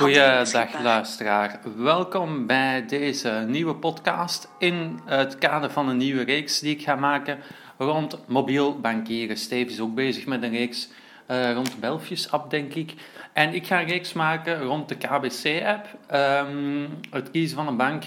Goeiedag luisteraar, welkom bij deze nieuwe podcast in het kader van een nieuwe reeks die ik ga maken rond mobiel bankieren. Steve is ook bezig met een reeks uh, rond de Belfius-app, denk ik. En ik ga een reeks maken rond de KBC-app. Ehm, het kiezen van een bank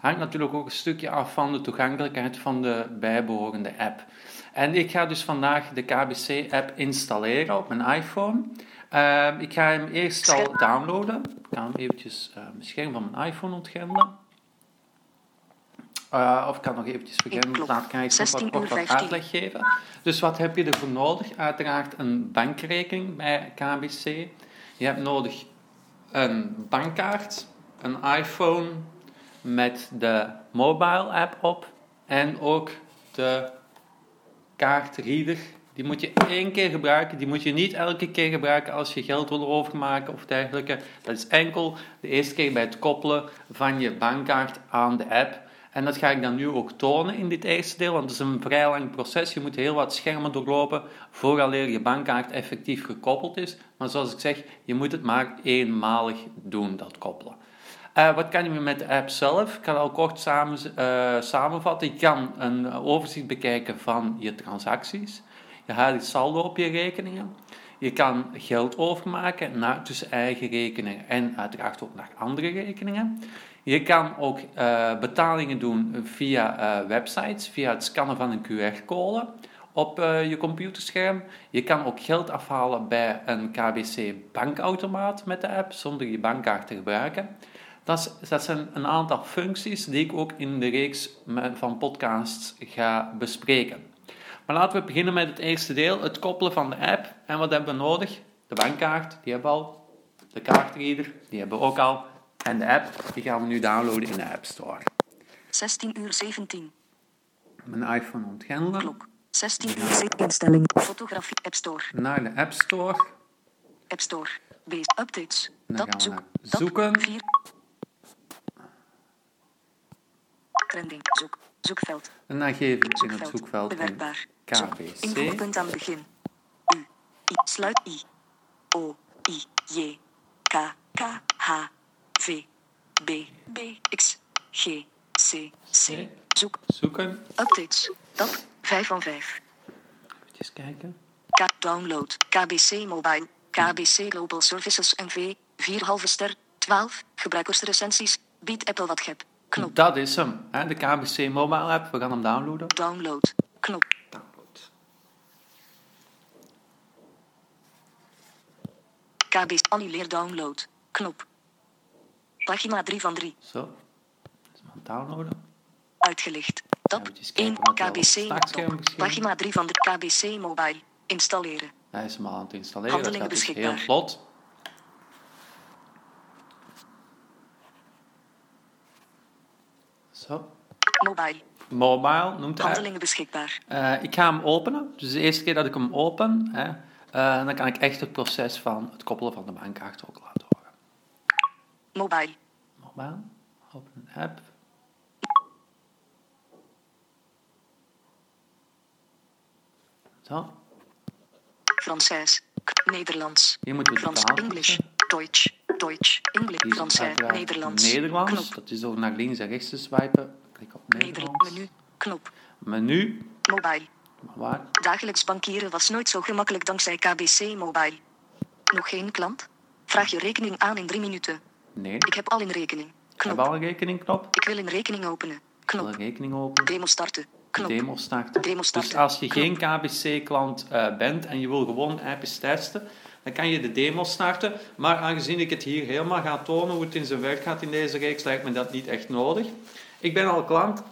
hangt natuurlijk ook een stukje af van de toegankelijkheid van de bijbehorende app. En ik ga dus vandaag de KBC-app installeren op mijn iPhone. Ehm, ik ga hem eerst al downloaden. Ik ga hem eventjes uh, mijn scherm van mijn iPhone ontgrendelen. Uh, of ik kan nog eventjes vergeten, laat ik even wat, wat uitleg geven. Dus wat heb je ervoor nodig? Uiteraard een bankrekening bij KBC. Je hebt nodig een bankkaart, een iPhone met de mobile app op en ook de kaartreader die moet je één keer gebruiken. Die moet je niet elke keer gebruiken als je geld wil overmaken of dergelijke. Dat is enkel de eerste keer bij het koppelen van je bankkaart aan de app. En dat ga ik dan nu ook tonen in dit eerste deel, want het is een vrij lang proces. Je moet heel wat schermen doorlopen vooraleer je bankkaart effectief gekoppeld is. Maar zoals ik zeg, je moet het maar eenmalig doen, dat koppelen. Uh, wat kan je met de app zelf? Ik kan al kort uh, samenvatten. Je kan een overzicht bekijken van je transacties. Je haalt saldo op je rekeningen. Je kan geld overmaken naar, tussen eigen rekeningen en uiteraard ook naar andere rekeningen. Je kan ook uh, betalingen doen via uh, websites, via het scannen van een QR-code op uh, je computerscherm. Je kan ook geld afhalen bij een KBC bankautomaat met de app zonder je bankkaart te gebruiken. Dat, dat zijn een aantal functies die ik ook in de reeks van podcasts ga bespreken. Maar laten we beginnen met het eerste deel, het koppelen van de app. En wat hebben we nodig? De bankkaart, die hebben we al. De kaartreader, die hebben we ook al. En de app, die gaan we nu downloaden in de App Store. 16 uur 17. Mijn iPhone ontgrendelen. Klok. 16 uur 7. Instelling. Fotografie App Store. Naar de App Store. App Store. Base updates. Dan Dat gaan we zoek. Dat zoeken. 4. Trending. Zoek. Zoekveld. En dan geef ik in het Zoekveld. Bewerkbaar. KBC. Invoerpunt aan begin. U. I. Sluit I. O. I. J. K. K. H. V. B. B. X. G. C. C. Zoek. Zoeken. Updates. Tab 5 van 5. Even kijken. K. Download. KBC Mobile. KBC Global Services NV. 4 halve ster. 12. Gebruikersrecensies. Biedt Apple wat gep. Knop. Dat is hem. Hè? De KBC mobile app. We gaan hem downloaden. Download. Knop. Download. KBC annuleer download. Knop. Pagina 3 van 3. Zo. Dat is hem aan het downloaden. Uitgelicht. Tab Eventjes 1. kijken wat er op het KBC. Pagina 3 van de KBC Mobile. Installeren. Hij is hem al aan het installeren. Dat Handelingen gaat dus heel beschikbaar. vlot. Mobile. Mobile noemt hij. Handelingen beschikbaar. Eh, ik ga hem openen. Dus de eerste keer dat ik hem open, hè, eh, dan kan ik echt het proces van het koppelen van de bankkaart ook laten horen. Mobile. Mobile, open een app. Zo, Française. K- Nederlands. hier moeten we de Frans. taal English. Is Français. uiteraard Nederlands. Nederlands. Knop. Dat is door naar links en rechts te swipen. Klik op Nederlands. Menu. Knop. Menu. Mobile. Waar? Dagelijks bankieren was nooit zo gemakkelijk dankzij KBC Mobile. Nog geen klant? Vraag je rekening aan in drie minuten. Nee. Ik heb al een rekening. Ik heb Knop. al een rekeningknop. Ik wil een rekening openen. Ik wil Knop. een rekening openen. Demo starten. Knop. Demo starten. Demo Dus starten. als je Knop. geen KBC-klant eh, bent en je wil gewoon app eens testen, dan kan je de demo starten. Maar aangezien ik het hier helemaal ga tonen hoe het in zijn werk gaat in deze reeks, lijkt me dat niet echt nodig. Ik ben al klant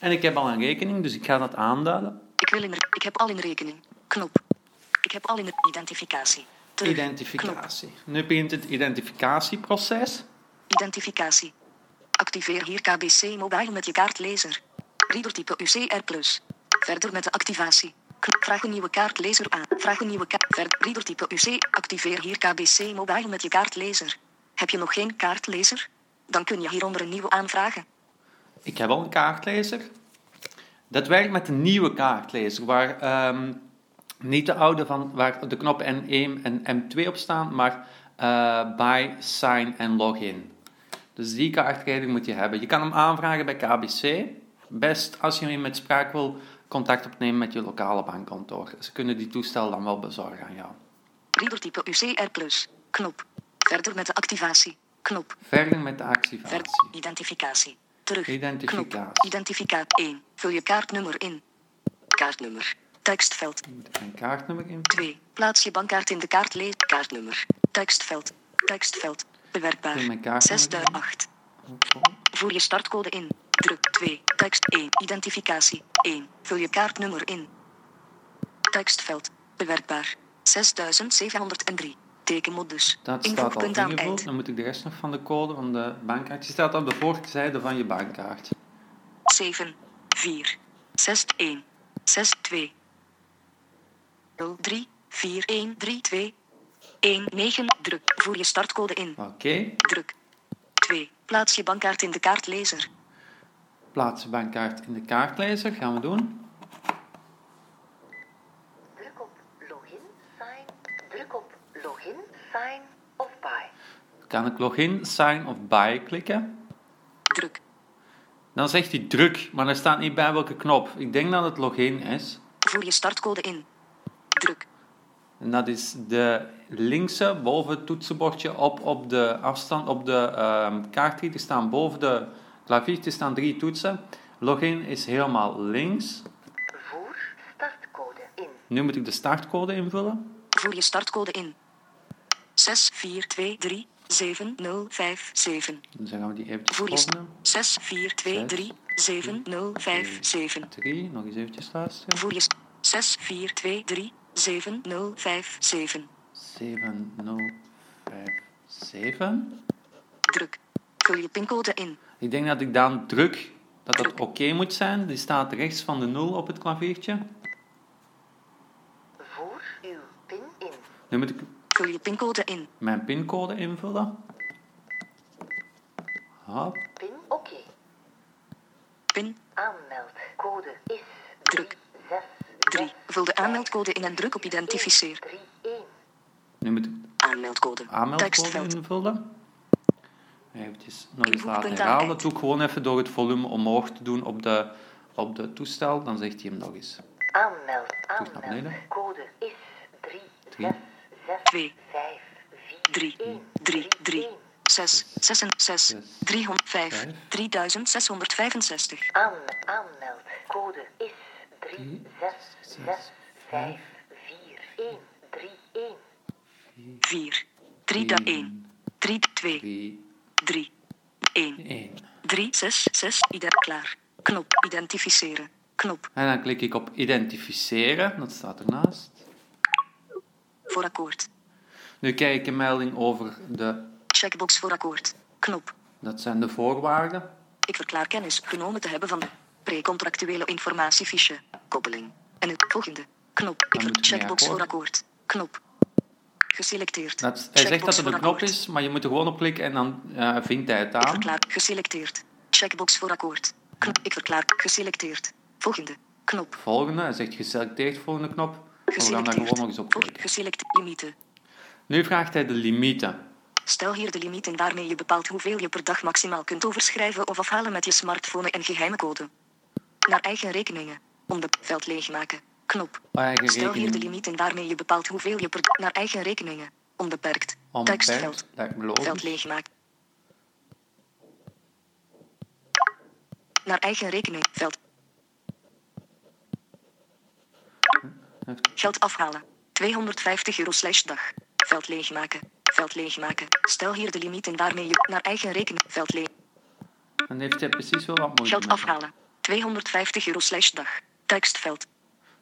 en ik heb al een rekening, dus ik ga dat aanduiden. Ik, wil re- ik heb al een rekening. Knop. Ik heb al een identificatie. Terug. Knop. Identificatie. Nu begint het identificatieproces. Identificatie. Activeer hier KBC Mobile met je kaartlezer. Readertype UCR+. Verder met de activatie. Vraag een nieuwe kaartlezer aan. Vraag een nieuwe kaart. Readertype UC. Activeer hier KBC Mobile met je kaartlezer. Heb je nog geen kaartlezer? Dan kun je hieronder een nieuwe aanvragen. Ik heb al een kaartlezer. Dat werkt met een nieuwe kaartlezer, waar ehm, Niet de oude van waar de knop N1 en M2 op staan, maar uh, buy, sign en login. Dus die kaartrekening moet je hebben. Je kan hem aanvragen bij KBC. Best als je met spraak wil contact opnemen met je lokale bankkantoor. Ze kunnen die toestel dan wel bezorgen aan jou. Readertype UCR+. Knop. Verder met de activatie. Knop. Verder met de activatie. Verder. Identificatie. Terug. Identificatie. Knop. Identificatie 1. Vul je kaartnummer in. Kaartnummer. Tekstveld. Mijn kaartnummer in. 2. Plaats je bankkaart in de kaartlees. Kaartnummer. Tekstveld. Tekstveld. Bewerkbaar. 6008. Voer je startcode in. Druk 2. Tekst 1. Identificatie 1. Vul je kaartnummer in. Tekstveld. Bewerkbaar. 6703. Tekenmodus. Dat staat al ingevuld. Dan moet ik de rest nog van de code van de bankkaart. Die staat op de voorzijde van je bankkaart. 7, 4, 6, 1, 6, 2, 0, 3, 4, 1, 3, 2, 1, 9. Druk. Voer je startcode in. Oké. Okay. Druk. 2. Plaats je bankkaart in de kaartlezer. Plaats je bankkaart in de kaartlezer. Gaan we doen. Druk op login, sign. Druk op login, sign of buy. Kan ik login, sign of buy klikken? Druk. Dan zegt hij druk, maar er staat niet bij welke knop. Ik denk dat het login is. Voer je startcode in. Druk. En dat is de linkse boven het toetsenbordje op, op de afstand, op de um, kaartreader staan boven de klaviertjes staan drie toetsen. Login is helemaal links. Voer startcode in. Nu moet ik de startcode invullen. Voer je startcode in. 6423 7057. Dan gaan we die eventjes Voer je volgen. 6423 7057. 3, nog eens eventjes luisteren. Voer je 6423 7057. 7057. Druk. Vul je pincode in. Ik denk dat ik dan druk dat dat oké moet zijn. Die staat rechts van de 0 op het klaviertje. Voer uw pin in. Nu moet ik Vul je pincode in. mijn pincode invullen. Hop. Pin oké. Pin Aanmeldcode is Druk. 6 3. Vul de aanmeldcode in en druk op identificeer. 3 1. Nu moet ik Aanmeldcode. aanmeldcode Tekstveld. invullen. Eventjes nog eens laten herhalen. Dat doe ik gewoon even door het volume omhoog te doen op de, op de toestel. Dan zegt hij hem nog eens. Aanmeld. naar beneden. Aanmeldcode is 3 Drie. 6 6 Twee. 5 4 3. 1 3. 3. 6. 6 en 6. Zes. 305. Vijf. 3665. Aan, aanmeldcode is 3 6 6 5 4 1 3 1. 4. 3. 1. 3. 2. 3, 3. 1. 1. 3. 6. 6. Ident klaar. Knop. Identificeren. Knop. En dan klik ik op identificeren. Dat staat ernaast. Voor akkoord. Nu krijg ik een melding over de... Checkbox voor akkoord. Knop. Dat zijn de voorwaarden. Ik verklaar kennis genomen te hebben van de precontractuele informatiefiche. Koppeling. En het volgende. Knop. Ik ver- checkbox voor akkoord. Knop. Geselecteerd. Dat, hij zegt dat het een knop is, maar je moet er gewoon op klikken en dan vindt hij het Ik aan. verklaar geselecteerd. Checkbox voor akkoord. Knop. Ik verklaar geselecteerd. Volgende. Knop. Volgende, hij zegt geselecteerd volgende knop. We gaan daar gewoon nog eens op klikken. Geselecteerd. Limieten. Nu vraagt hij de limieten. Stel hier de limieten waarmee je bepaalt hoeveel je per dag maximaal kunt overschrijven of afhalen met je smartphone en geheime code. Naar eigen rekeningen. Om de veld leegmaken. Knop. Eigen Stel hier de limieten waarmee je bepaalt hoeveel je per naar eigen rekeningen. Onbeperkt. onbeperkt. Tekstveld. Veld leegmaken. Naar eigen rekening. Veld. Geld afhalen. 250 euro slash dag. Veld leegmaken. Veld leegmaken. Stel hier de limieten waarmee je naar eigen rekening. Veld leeg. Dan heeft hij precies wel wat moeite Geld afhalen. 250 euro slash dag. Tekstveld.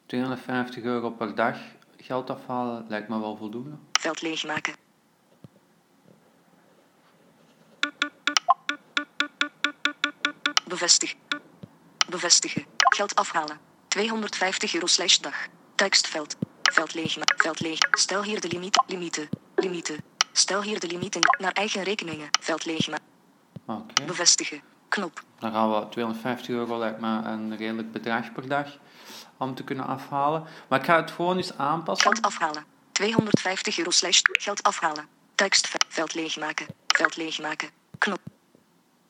250 euro per dag geld afhalen lijkt me wel voldoende. Veld leegmaken. Bevestig. Bevestigen. Geld afhalen. 250 euro slash dag. Tekstveld. Veld leegmaken. Veld leeg. Stel hier de limiet. Limieten. Limieten. Stel hier de limieten naar eigen rekeningen. Veld leegmaken. Oké. Bevestigen. Knop. Dan gaan we 250 euro, lijkt me een redelijk bedrag per dag om te kunnen afhalen. Maar ik ga het gewoon eens aanpassen. Geld afhalen. 250 euro slash geld afhalen. Tekst veld leegmaken. Veld leegmaken. Knop.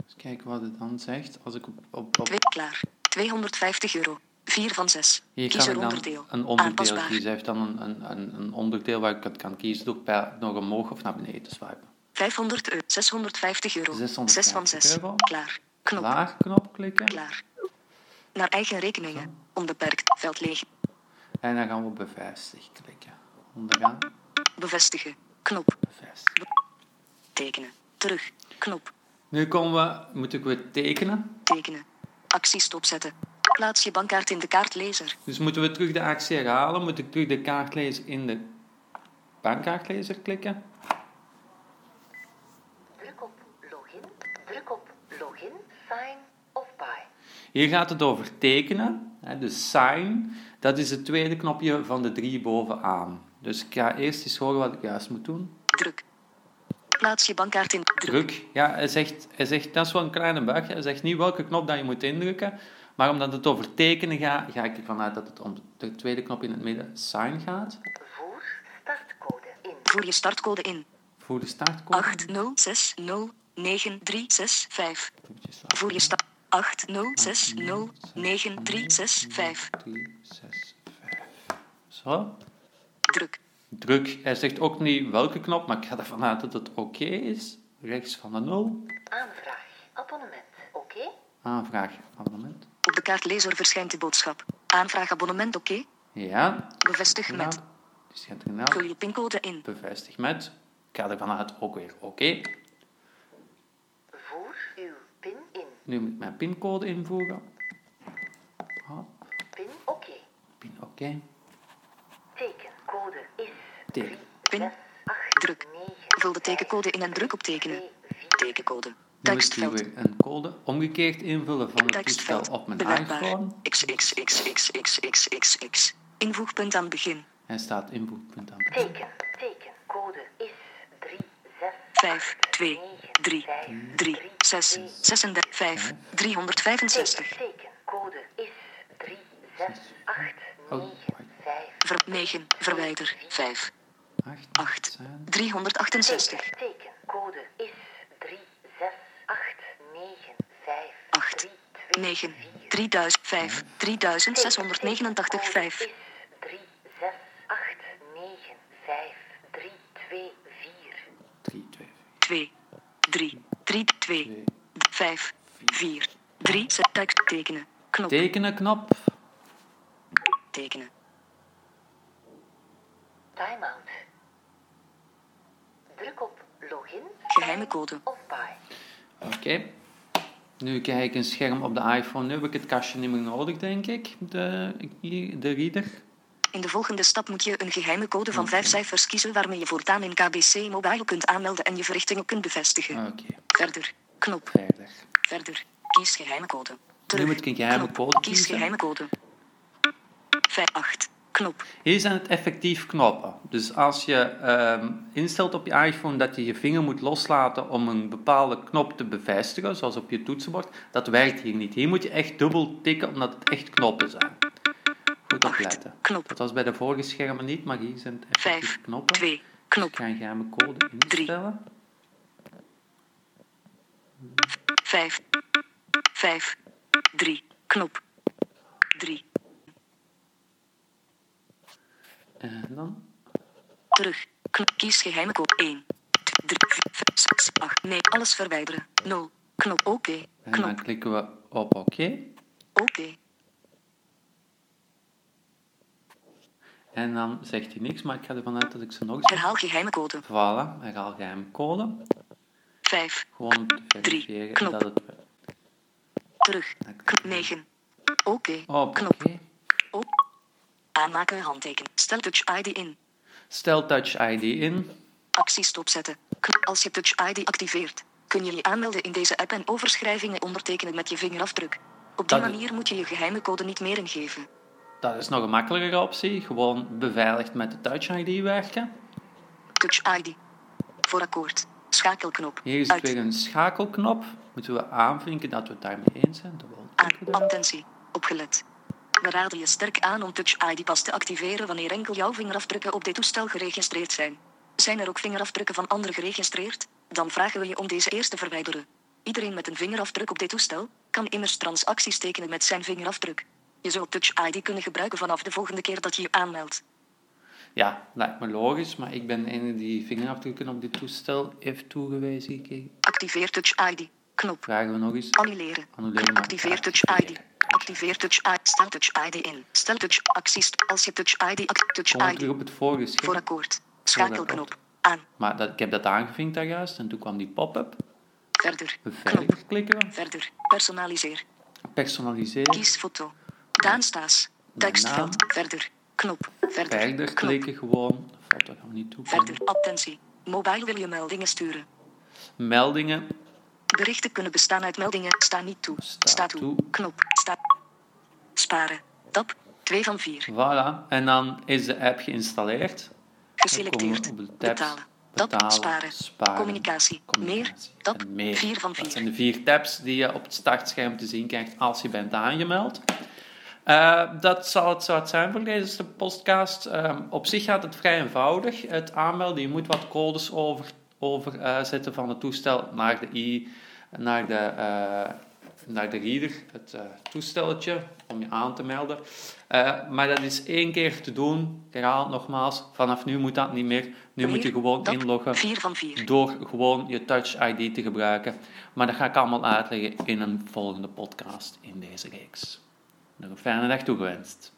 Eens kijken wat het dan zegt. Als ik op, op, op 2 klaar. 250 euro. 4 van 6. hier Kies kan ik dan onderdeel. een onderdeel Aanpasbaar. kiezen. Hij heeft dan een, een, een, onderdeel waar ik het kan kiezen door per, nog omhoog of naar beneden te swipen. 500 euro. 650 euro. 6 van 650 6. euro. Klaar. Knop. Klaar knop klikken. Klaar. Naar eigen rekeningen. Onbeperkt. Veld leeg. En dan gaan we op bevestig klikken. Onderaan, Bevestigen. Knop. bevestigen. Tekenen. Terug. Knop. Nu komen we, moeten we tekenen. Tekenen. Actie stopzetten. Plaats je bankkaart in de kaartlezer. Dus moeten we terug de actie herhalen, moet ik terug de kaartlezer in de bankkaartlezer klikken. Druk op login. Druk op login. Sign of buy. Hier gaat het over tekenen. hè, Dus sign, dat is het tweede knopje van de drie bovenaan. Dus ik ga eerst eens horen wat ik juist moet doen. Druk. Plaats je bankkaart in. Druk. Druk. Ja, hij zegt, hij zegt, dat is wel een kleine bug. Hij zegt niet welke knop dat je moet indrukken. Maar omdat het over tekenen gaat, ga ik ervan uit dat het om de tweede knop in het midden, sign, gaat. Voer startcode in. Voer je startcode in. Voor de startcode. 806093665. Eventjes Voer je start. 806093665. 3, 6, 5. Zo. Druk. Druk. Hij zegt ook niet welke knop, maar ik ga ervan uit dat het oké is. Rechts van de 0. Aanvraag. Abonnement. Oké? Aanvraag abonnement. Op de kaartlezer verschijnt de boodschap. Aanvraag abonnement oké. Ja. Bevestig met. Gaat er nou Vul je pincode in. bevestig met. Ik ga ervan uit ook weer oké. Voer uw pin in. Nu moet ik mijn pincode invoeren. Hop, Pin oké. pin oké. Tekencode is Teken. Pin. 6, 8, Druk. 9, Vul de tekencode in en druk op tekenen. 2, 4. Tekencode. Nu moet ik hier Tekstveld. weer een code omgekeerd invullen van het toestel Tekstveld. op mijn Bewerkbaar. iPhone. XXXXXXXX. Invoegpunt aan begin. Hij staat invoegpunt aan. Teken. Tekencode is 3, 6, 5, 2, 3, 3, 6, 36, 5, 365. Tekencode is 3, 6, 8, Oh, 9, wacht. 5. Ver 9. Verwijder. 5, 8, 8, zijn. 368. Tekencode is 3, 6, 8, 9, 5, 8, 3, 2, 9, 3000, 5, 3689, 5. 3, 6, 8, 9, 5, 3, 2, 4. 3, 2, 2, 3, 3, 2, 2. 5, 4, 3, zet tekst tekenen. Knop Tekenen knop. tekenen. Timeout. Druk op login. Geheime code. Of buy. Oké. Nu krijg ik een scherm op de iPhone. Nu heb ik het kastje niet meer nodig, denk ik. De, de reader. In de volgende stap moet je een geheime code van 5 cijfers kiezen waarmee je voortaan in KBC Mobile kunt aanmelden en je verrichtingen kunt bevestigen. Oké, Verder. Knop. verder. Verder. Kies geheime code. Terug. moet ik een geheime Knop. code Kies kiezen. geheime code. 5, 8. Knop. Hier zijn het effectief knoppen. Dus als je ehm, instelt op je iPhone dat je je vinger moet loslaten om een bepaalde knop te bevestigen, zoals op je toetsenbord, dat werkt hier niet. Hier moet je echt dubbel tikken omdat het echt knoppen zijn. Goed 8. opletten. Knop. Dat was bij de vorige schermen niet, maar hier zijn het effectief 5, knoppen. 2. Ik Knop. ga een geheime code instellen. 5, 5, 3. Knop. 3. En dan Terug. Knop. Kies geheime code 1. 3, 4, 5, 6, 8, 9. Alles verwijderen. 0. Knop. Oké. En dan klikken we op oké. Oké. En dan zegt hij niks, maar ik ga ervan uit dat ik ze nog eens... Herhaal geheime code. Voilà, herhaal geheim code. 5. Gewoon verifiëren knop. dat het... Terug. Dan Knop klikken we 9. Oké. Op Knop. Op. Aanmaken handteken. Stel Touch ID in. Stel Touch ID in. Actie stopzetten. Als je Touch ID activeert, kun je je aanmelden in deze app en overschrijvingen ondertekenen met je vingerafdruk. Op die Dat- manier moet je je geheime code niet meer ingeven. Dat is nog een makkelijkere optie. Gewoon beveiligd met de Touch ID werken. Touch ID. Voor akkoord. Scha Schakelknop. Hier is weer een schakelknop. Moeten we aanvinken dat we het daarmee eens zijn? Aan. Attentie. Opgelet. We raden je sterk aan om Touch ID pas te activeren wanneer enkel jouw vingerafdrukken op dit toestel geregistreerd zijn. Zijn er ook vingerafdrukken van anderen geregistreerd? Dan vragen we je om deze eerst te verwijderen. Iedereen met een vingerafdruk op dit toestel kan immers transacties tekenen met zijn vingerafdruk. Je zult Touch ID kunnen gebruiken vanaf de volgende keer dat je je aanmeldt. Ja, lijkt me logisch, maar ik ben de ene die vingerafdrukken op dit toestel heeft toegewezen. Activeer Touch ID. Knop. vragen we nog eens. Annuleren. Annuleren, Activeer Touch. ID. Activeer Touch ID. Stel Touch ID in. Stel Touch acties. Als je Touch ID Touch Kom ik ID weer op het vorige voor scherm. akkoord. Schakelknop. Aan. Maar dat, ik heb dat aangevinkt daar juist en toen kwam die pop-up. Verder. Knop. Verder klikken we. Verder. Personaliseer. Personaliseren. Kies foto. Daan Staes. Tekstveld. Verder. Knop. Verder. Verder klikken gewoon. Foto gaan we niet. Verder. Attentie. Mobile wil je meldingen sturen. Meldingen. Berichten kunnen bestaan uit meldingen. Sta niet toe. Sta Sta toe. toe. Knop. Sta. Sparen. Tab. 2 van 4. Voilà. En dan is de app geïnstalleerd. Geselecteerd. Betalen. Tab. Betalen, Sparen. sparen, Communicatie. communicatie Meer. Tab. meer. 4 van Dat 4. zijn de vier tabs die je op het startscherm te zien krijgt als je bent aangemeld. Eh, dat zal het, zou het zijn voor deze podcast. Ehm, op zich gaat het vrij eenvoudig, het aanmelden. Je moet wat codes over, over eh, van het toestel naar de i, naar de, eh, naar de reader, het toestelletje, om je aan te melden. Maar dat is één keer te doen. Ik herhaal het nogmaals, vanaf nu moet dat niet meer. Nu moet je gewoon inloggen 4 van 4. door gewoon je Touch ID te gebruiken. Maar dat ga ik allemaal uitleggen in een volgende podcast in deze reeks. Nog een fijne dag toegewenst.